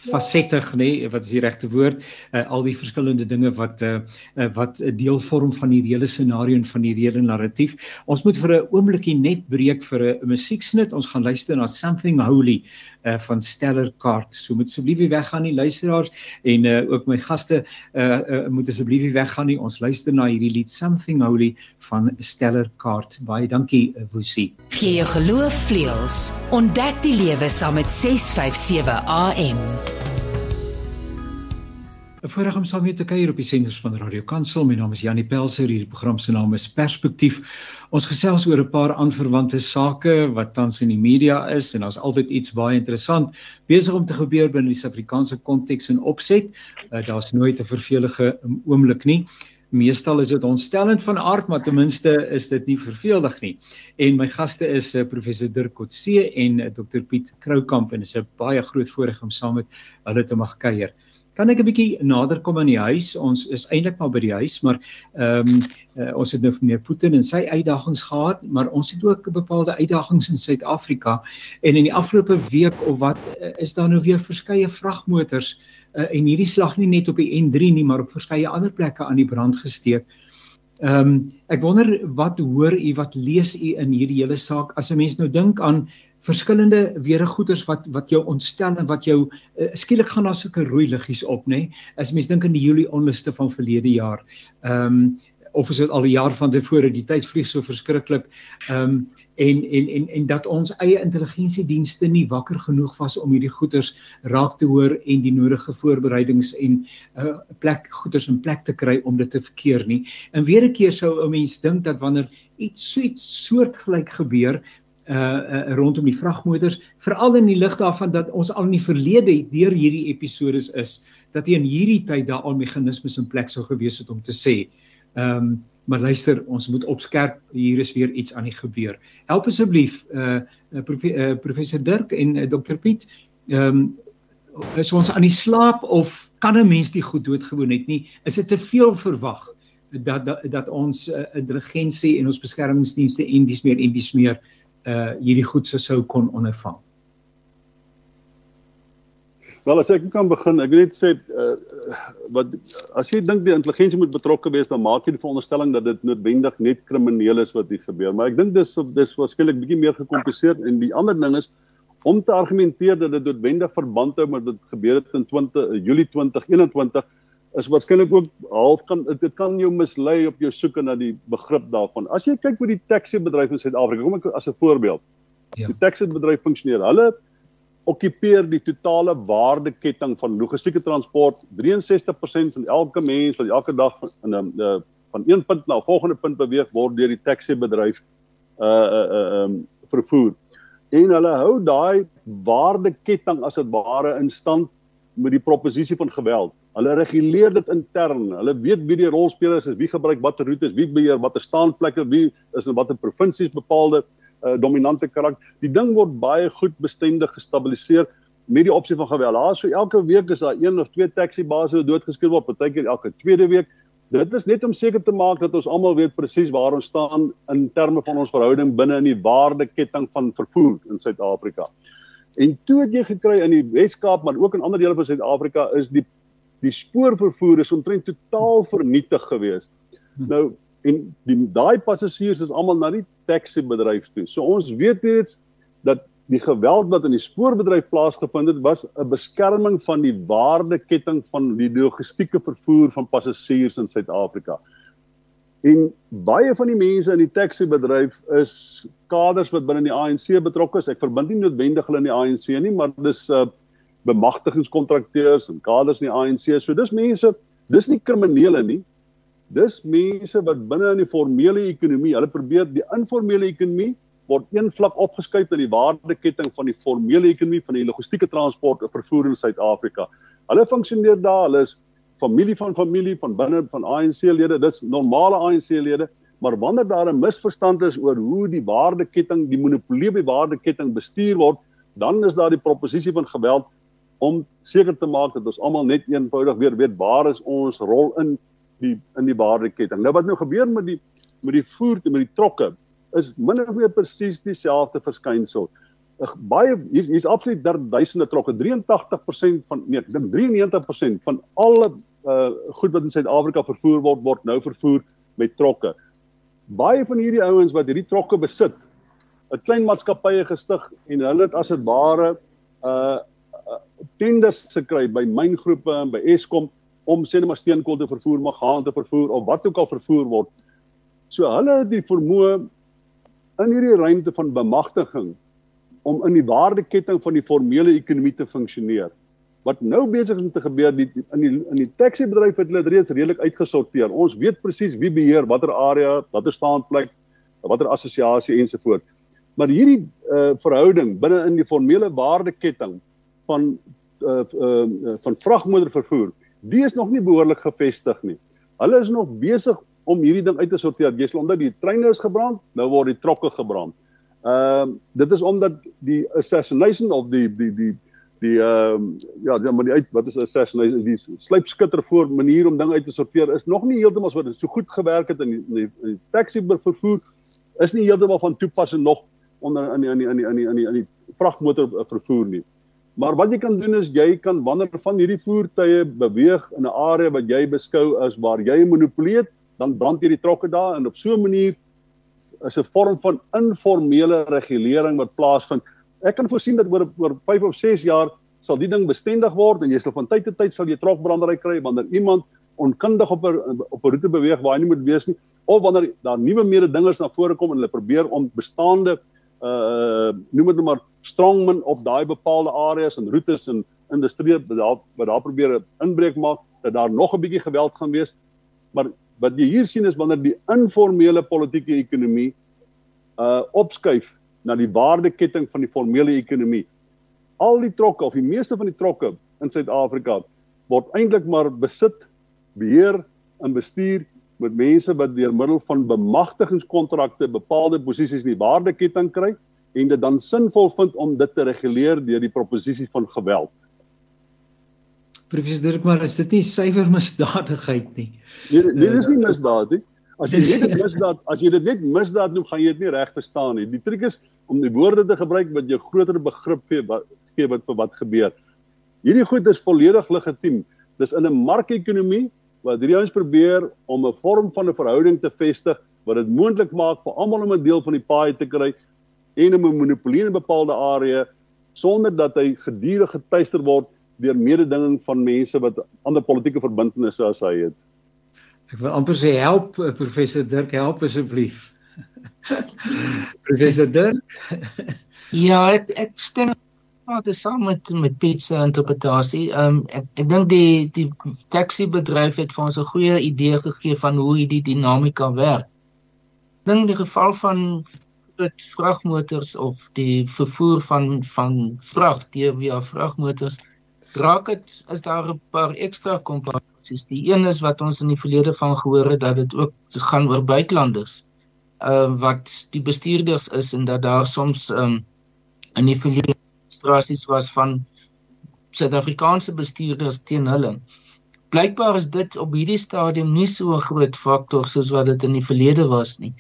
Speaker 2: multifacettig, nê, nee, wat is die regte woord? Uh, al die verskillende dinge wat uh, uh, wat 'n deel vorm van die hele scenario en van die hele narratief. Ons moet vir 'n oombliekie net breek vir 'n musieksnit. Ons gaan luister na Something Holy uh, van Stellar Kart. So moet asseblief nie weggaan nie luisteraars en uh, ook my gaste uh, uh, moet asseblief nie weggaan nie. Ons luister na hierdie lied Something Holy van Stellar Kart. Baie dankie Woesie.
Speaker 5: Gee jou geloof vleuels. Ontdek die lewe saam met 657 AM.
Speaker 2: 'n Voorreg om saam te kuier op die senders van Radio Kansel. My naam is Janie Pelser. Hierdie program se naam is Perspektief. Ons gesels oor 'n paar aanverwante sake wat tans in die media is en daar's altyd iets baie interessant besig om te gebeur binne die Suid-Afrikaanse konteks en opset. Uh, daar's nooit 'n vervelige oomblik nie. Meestal is dit ontstellend van aard, maar ten minste is dit nie verveeldig nie. En my gaste is uh, professor Dirk Kotse en eh, Dr Piet Kroukamp en dit is 'n baie groot voorreg om saam met hulle te mag kuier. Kan ek 'n bietjie nader kom aan die huis? Ons is eintlik maar by die huis, maar ehm um, uh, ons het nou meneer Putin en sy uitdagings gehad, maar ons het ook bepaalde uitdagings in Suid-Afrika en in die afgelope week of wat uh, is daar nou weer verskeie vragmotors uh, en hierdie slag nie net op die N3 nie, maar op verskeie ander plekke aan die brand gesteek. Ehm um, ek wonder wat hoor u wat lees u in hierdie hele saak as 'n mens nou dink aan verskillende weregoeders wat wat jou ontstel en wat jou uh, skielik gaan daar sulke rooi liggies op nê? As mens dink aan die Julie onluste van verlede jaar ehm um, of is dit al 'n jaar van tevore? Die tyd vlieg so verskriklik ehm um, en en en en dat ons eie intelligensiedienste nie wakker genoeg was om hierdie goeders raak te hoor en die nodige voorbereidings en 'n uh, plek goeders in plek te kry om dit te verkeer nie. En weer 'n keer sou 'n mens dink dat wanneer iets so iets soortgelyk gebeur uh, uh rondom die vragmotors veral in die lig daarvan dat ons al in die verlede deur hierdie episodes is dat in hierdie tyd daar al meganismes in plek sou gewees het om te sê ehm um, maar luister ons moet opskerp. Hier is weer iets aan die gebeur. Help asseblief uh, uh, prof, uh professor Dirk en uh, dokter Piet. Ehm um, is ons aan die slaap of kan 'n mens die goed doodgewoon het nie? Is dit te veel verwag dat dat, dat ons uh, intelligensie en ons beskermingsdienste en dis meer en dis meer uh hierdie goed se sou kon ondervang.
Speaker 3: Wel as ek kan begin, ek wil net sê uh wat as jy dink die intelligensie moet betrokke wees, dan maak jy die veronderstelling dat dit noodwendig net krimineel is wat hier gebeur. Maar ek dink dis dis waarskynlik bietjie meer gekompliseer en die ander ding is om te argumenteer dat dit noodwendig verband hou met dit gebeur het in 20 Julie 2021 is waarskynlik ook half kan dit kan jou mislei op jou soeke na die begrip daarvan. As jy kyk hoe die taxi bedryf in Suid-Afrika, kom ek as 'n voorbeeld. Ja. Die taxi bedryf funksioneer. Hulle okkupeer die totale waardeketting van logistieke transport. 63% van elke mens wat elke dag in 'n uh, van een punt na 'n volgende punt beweeg word deur die taxi bedryf uh uh uh um vervoer. En hulle hou daai waardeketting as dit ware in stand met die proposisie van geweld. Hulle reguleer dit intern. Hulle weet wie die rolspelers is, wie gebruik watter roetes, wie beheer watter staanplekke, wie is in watter provinsies bepaalde uh, dominante karakter. Die ding word baie goed bestendig gestabiliseer met die opsie van geweld. Daar so elke week is daar een of twee taxi bases wat doodgeskiet word, partykeer elke tweede week. Dit is net om seker te maak dat ons almal weet presies waar ons staan in terme van ons verhouding binne in die waardeketting van vervoer in Suid-Afrika. En toe het jy gekry in die Wes-Kaap maar ook in ander dele van Suid-Afrika is die die spoorvervoer is omtrent totaal vernietig gewees. Hm. Nou en die daai passasiers is almal na die taxi bedryf toe. So ons weet reeds dat die geweld wat in die spoorbedryf plaasgevind het was 'n beskerming van die waardeketting van die logistieke vervoer van passasiers in Suid-Afrika. En baie van die mense in die taxi bedryf is kaders wat binne die ANC betrokke is. Ek verbind nie noodwendig hulle in die ANC nie, maar dis uh bemagtigingskontrakteurs en kaders in die ANC. So dis mense, dis nie kriminele nie. Dis mense wat binne in die formele ekonomie, hulle probeer die informele ekonomie word een vlak opgeskuif na die waardeketting van die formele ekonomie van die logistieke transport en vervoer in Suid-Afrika. Hulle funksioneer daar, hulle is familie van familie van binne van ANC-lede, dit's normale ANC-lede, maar wanneer daar 'n misverstand is oor hoe die waardeketting, die monopolie by waardeketting bestuur word, dan is daar die proposisie van geweld om seker te maak dat ons almal net eenvoudig weer weet waar is ons rol in die in die waardeketting. Nou wat nou gebeur met die met die voertuie met die trokke is min of meer presies dieselfde verskynsel. Ek baie hier hier's absoluut duisende trokke. 83% van nee, dink 93% van alle uh goed wat in Suid-Afrika vervoer word word nou vervoer met trokke. Baie van hierdie ouens wat hierdie trokke besit, 'n klein maatskappye gestig en hulle het as dit ware uh tenders gekry by myngroepe en by Eskom om sê net maar steenkool te vervoer, maar gaan te vervoer of wat ook al vervoer word. So hulle het die vermoë in hierdie ruimte van bemagtiging om in die waardeketting van die formele ekonomie te funksioneer. Wat nou besig is om te gebeur die, in die in die taxi bedryf het hulle reeds redelik uitgesorteer. Ons weet presies wie beheer watter area, watter staanplek, watter assosiasie ensovoorts. Maar hierdie uh, verhouding binne in die formele waardeketting van uh, uh, van vragmotorvervoer, die is nog nie behoorlik gevestig nie. Hulle is nog besig om hierdie ding uit te sorteer. Jy sê omdat die treine is gebrand, nou word die trokke gebrand. Ehm uh, dit is omdat die assassination of die die die die ehm uh, ja, ja, maar die uit wat is assassination die sluipskutter voor manier om dinge uit te sorteer is nog nie heeltemal so so goed gewerk het in die, in die, in die taxi vervoer is nie heeltemal van toepassing nog onder in die in die in die in die in die, die, die vragmotor vervoer nie. Maar wat jy kan doen is jy kan wanneer van hierdie voertuie beweeg in 'n area wat jy beskou as waar jy 'n monopolie het, dan brand jy die trokke daar en op so 'n manier is 'n vorm van informele regulering wat plaasvind. Ek kan voorsien dat oor oor 5 of 6 jaar sal die ding bestendig word en jy sal van tyd tot tyd sal jy trokbrandery kry wanneer iemand onkundig op 'n op 'n roete beweeg waar hy nie moet wees nie of wanneer daar nuwe mededingers na vore kom en hulle probeer om bestaande uh noem dit nou maar strongmen op daai bepaalde areas en roetes en industrie wat daar wat daar probeer inbreek maak dat daar nog 'n bietjie geweld gaan wees. Maar wat jy hier sien is wanneer die informele politieke ekonomie uh opskuif na die waardeketting van die formele ekonomie. Al die trokke of die meeste van die trokke in Suid-Afrika word eintlik maar besit, beheer en bestuur met mense wat deur middel van bemagtigingskontrakte bepaalde posisies in die waardeketting kry en dit dan sinvol vind om dit te reguleer deur die proposisie van geweld.
Speaker 2: Professor Dirkmar, is dit nie suiwer misdadigheid nie?
Speaker 3: Nee, nee, dit is nie misdaad nie. As jy net misdaad, as jy dit net misdaad noem, gaan jy dit nie reg verstaan nie. Die triek is om die woorde te gebruik wat jou groter begrip gee wat gee wat vir wat gebeur. Hierdie goed is volledig legitiem. Dis in 'n markekonomie wat hierdie ouens probeer om 'n vorm van 'n verhouding te vestig wat dit moontlik maak vir almal om 'n deel van die paai te kry en om 'n monopolie in 'n bepaalde area sonder dat hy gedurig getuister word deur mededinging van mense wat ander politieke verbintenisse as hy het.
Speaker 2: Ek wil amper sê help eh, professor Dirk help asseblief. professor Dirk.
Speaker 4: ja, ek ek stem Dit is saam met met Piet se interpretasie. Ehm um, ek ek dink die die taxi bedryf het vir ons 'n goeie idee gegee van hoe hierdie dinamika werk. Ek dink die geval van dit vragmotors of die vervoer van van vrag deur via vragmotors raak dit is daar 'n paar ekstra komplikasies. Die een is wat ons in die verlede van gehoor het dat dit ook gaan oor buitelanders. Ehm uh, wat die bestuurders is en dat daar soms ehm um, in die verlede demonstrasies was van Suid-Afrikaanse bestuurders teen hulle. Blykbaar is dit op hierdie stadium nie so 'n groot faktor soos wat dit in die verlede was nie.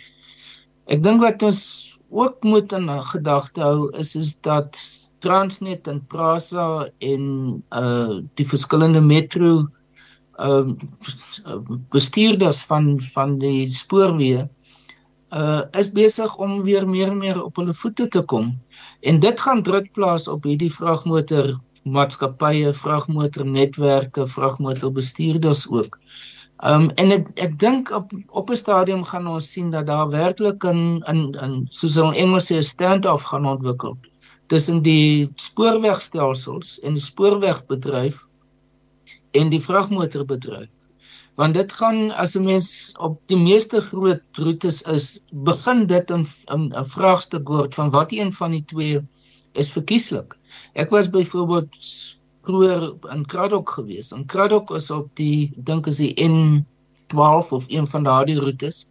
Speaker 4: Ek dink wat ons ook moet in gedagte hou is is dat Transnet en Prasa en uh die verskillende metro uh bestuurders van van die spoorweë uh is besig om weer meer en meer op hulle voete te kom En dit gaan druk plaas op hierdie vragmotor maatskappye, vragmotornetwerke, vragmotorbestuurders ook. Um en ek ek dink op op 'n stadium gaan ons sien dat daar werklik 'n in in soos in Engels sê 'n stand-off gaan ontwikkel tussen die spoorwegstelsels en spoorwegbedryf en die vragmotorbedryf want dit gaan as 'n mens op die meeste groot roetes is begin dit in 'n vraagstuk word van wat een van die twee is verkieslik. Ek was byvoorbeeld vroeër in Kraddock gewees. In Kraddock is op die dink as die N12 of een van daardie roetes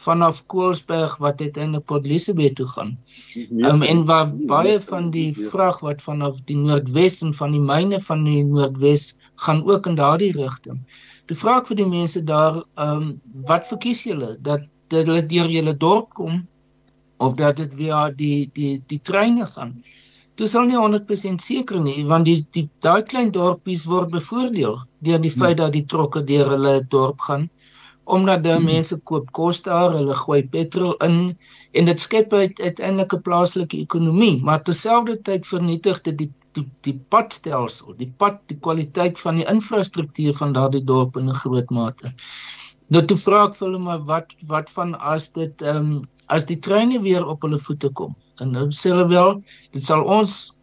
Speaker 4: vanaf Koelsberg wat uiteindelik Port Elizabeth toe gaan. Um, en waar baie van die vrag wat vanaf die noordwes en van die myne van die noordwes gaan ook in daardie rigting. Toe vra ek vir die mense daar, ehm um, wat verkies julle? Dat dit hulle deur julle dorp kom of dat dit via die die die treine gaan? Toe sal nie 100% seker nie want die die daai klein dorpies word bevoordeel deur die feit dat die trokke deur hulle dorp gaan omdat die mense koop kos daar, hulle gooi petrol in en dit skep uiteindelik 'n plaaslike ekonomie, maar terselfdertyd vernietig dit die die die padstelsel, die pad, die kwaliteit van die infrastruktuur van daardie dorp in 'n groot mate. Nou toe vra ek vir hulle maar wat wat van as dit ehm um, as die treine weer op hulle voete kom. En nou sê hulle wel, dit sal ons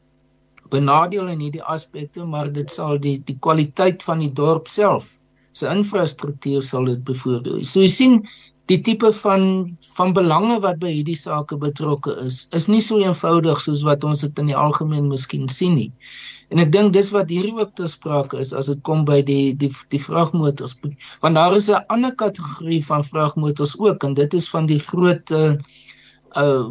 Speaker 4: benadeel in hierdie aspekte, maar dit sal die die kwaliteit van die dorp self se infrastruktuur sal dit bevoordeel. So jy sien die tipe van van belange wat by hierdie sake betrokke is is nie so eenvoudig soos wat ons dit in die algemeen miskien sien nie. En ek dink dis wat hier ook ter sprake is as dit kom by die die die vragmotors. Want daar is 'n ander kategorie van vragmotors ook en dit is van die groot uh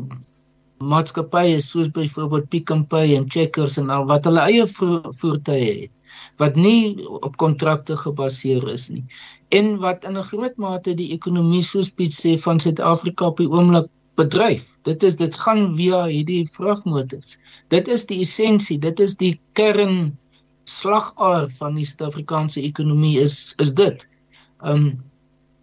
Speaker 4: maatskappye soos byvoorbeeld Pick n Pay en Checkers en al wat hulle eie voertuie het wat nie op kontrakte gebaseer is nie en wat in 'n groot mate die ekonomie soos Piet sê van Suid-Afrika op die oomblik bedryf. Dit is dit gaan via hierdie vragmotors. Dit is die essensie, dit is die kern slagaar van die Suid-Afrikaanse ekonomie is is dit. Um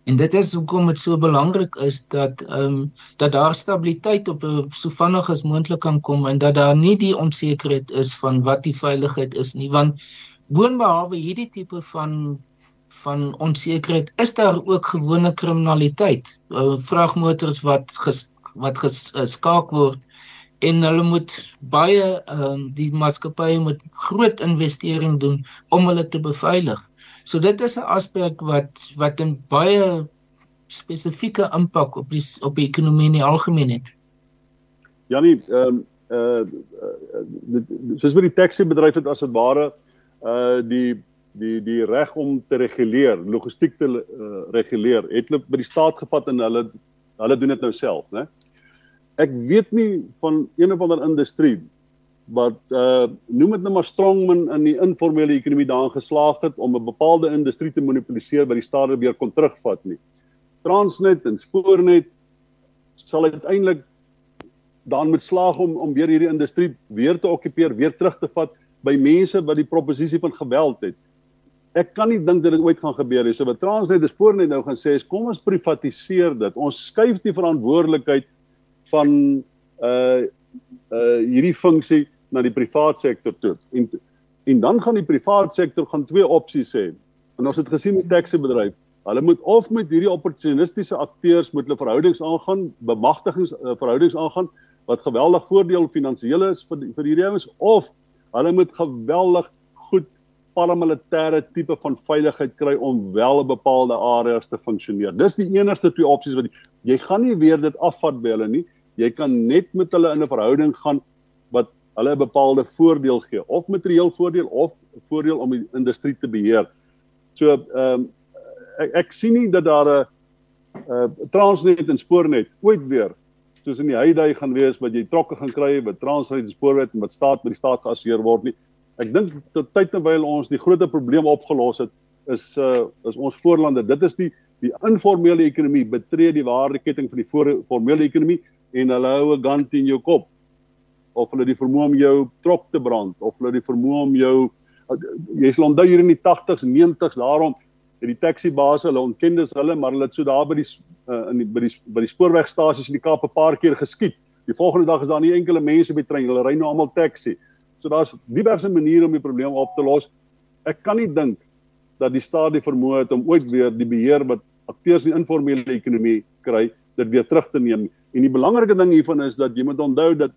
Speaker 4: en dit is hoekom dit so belangrik is dat um dat daar stabiliteit op so vinnig as moontlik kan kom en dat daar nie die onsekerheid is van wat die veiligheid is nie want boonbehalwe hierdie tipe van van onsekerheid is daar ook gewone kriminaliteit. Uh, vragmotors wat ges, wat geskaak uh, word en hulle moet baie um, die maatskappye moet groot investering doen om hulle te beveilig. So dit is 'n aspek wat wat 'n baie spesifieke impak op die op die ekonomie in die algemeen het.
Speaker 3: Janie ehm um, uh, uh soos vir die taxi bedryf het as dit ware uh die die die reg om te reguleer, logistiek te uh, reguleer, het hulle by die staat gevat en hulle hulle doen dit nou self, né? Ek weet nie van een of ander industrie wat uh noem dit nou maar strongman in die informele ekonomie daarin geslaag het om 'n bepaalde industrie te monopoliseer by die staat weer kon terugvat nie. Transnet en Spoornet sal uiteindelik dan moet slaag om om weer hierdie industrie weer te okkupeer, weer terug te vat by mense wat die proposisie van geweld het ek kan nie dink dat dit ooit gaan gebeur nie. So wat Transnet is voor net nou gaan sê is kom ons privatiseer dit. Ons skuif die verantwoordelikheid van uh uh hierdie funksie na die privaat sektor toe. En en dan gaan die privaat sektor gaan twee opsies hê. En ons het gesien met taxi bedryf. Hulle moet of met hierdie opportunistiese akteurs moet hulle verhoudings aangaan, bemagtigings uh, verhoudings aangaan wat geweldig voordeel finansiëel is vir vir hierdie ouens of hulle moet geweldig paramilitêre tipe van veiligheid kry om wel 'n bepaalde areas te funksioneer. Dis die enigste twee opsies wat jy gaan nie weer dit afvat by hulle nie. Jy kan net met hulle in 'n verhouding gaan wat hulle 'n bepaalde voordeel gee of materieel voordeel of voordeel om die industrie te beheer. So ehm um, ek, ek sien nie dat daar 'n uh, Transnet en Spoornet ooit weer soos in die heyday gaan wees wat jy trokke gaan kry met Transnet en Spoornet en wat staat met die staat geassieer word nie. Ek dink tot tyd terwyl ons die groot probleem opgelos het is uh is ons voorlande. Dit is die die informele ekonomie betree die waardeketting van die formele ekonomie en hulle hou 'n gun teen jou kop. Of hulle die vermoë om jou trok te brand of hulle die vermoë om jou jy sal onthou hier in die 80s, 90s daarom het die taxi baase hulle ontken dis hulle maar hulle het so daar by die uh, in die by die by die spoorwegstasies in die Kaap 'n paar keer geskiet. Die volgende dag is daar nie enkele mense by trein, hulle ry nou almal taxi. So daar's diverse maniere om die probleem op te los. Ek kan nie dink dat die staat die vermoë het om ooit weer die beheer wat akteurs in die informele ekonomie kry, dit weer terug te neem. En die belangrike ding hiervan is dat jy moet onthou dat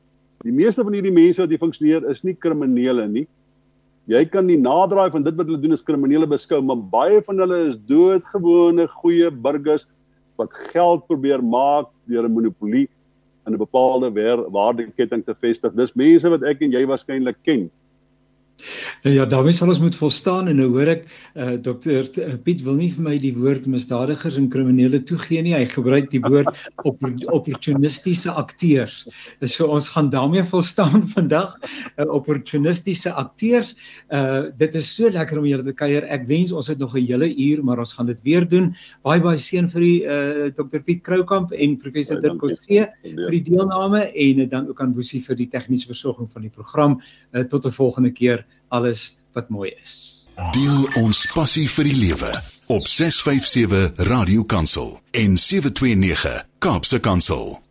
Speaker 3: die meeste van hierdie mense wat hier funksioneer is nie kriminele nie. Jy kan nie naderdraai van dit wat hulle doen as kriminele beskou, maar baie van hulle is doodgewone goeie burgers wat geld probeer maak deur 'n monopolie in 'n bepaalde waardeketting te vestig. Dis mense wat ek en jy waarskynlik ken.
Speaker 2: Nou ja, daarmee sal ons moet volstaan en nou hoor ek uh, dokter uh, Piet wil nie vir my die woord misdadigers en kriminele toegee nie. Hy gebruik die woord op opportunistiese akteurs. So ons gaan daarmee volstaan vandag. Uh, opportunistiese akteurs. Uh dit is so lekker om julle te kuier. Ek wens ons het nog 'n hele uur, maar ons gaan dit weer doen. Baie baie seën vir die uh dokter Piet Kroukamp en professor Dirk Coetzee vir die deelname en uh, dan ook aan Boesie vir die tegniese versorging van die program. Uh, tot 'n volgende keer alles wat mooi is.
Speaker 1: Deel ons passie vir die lewe op 657 Radio Kansel en 729 Kaapse Kansel.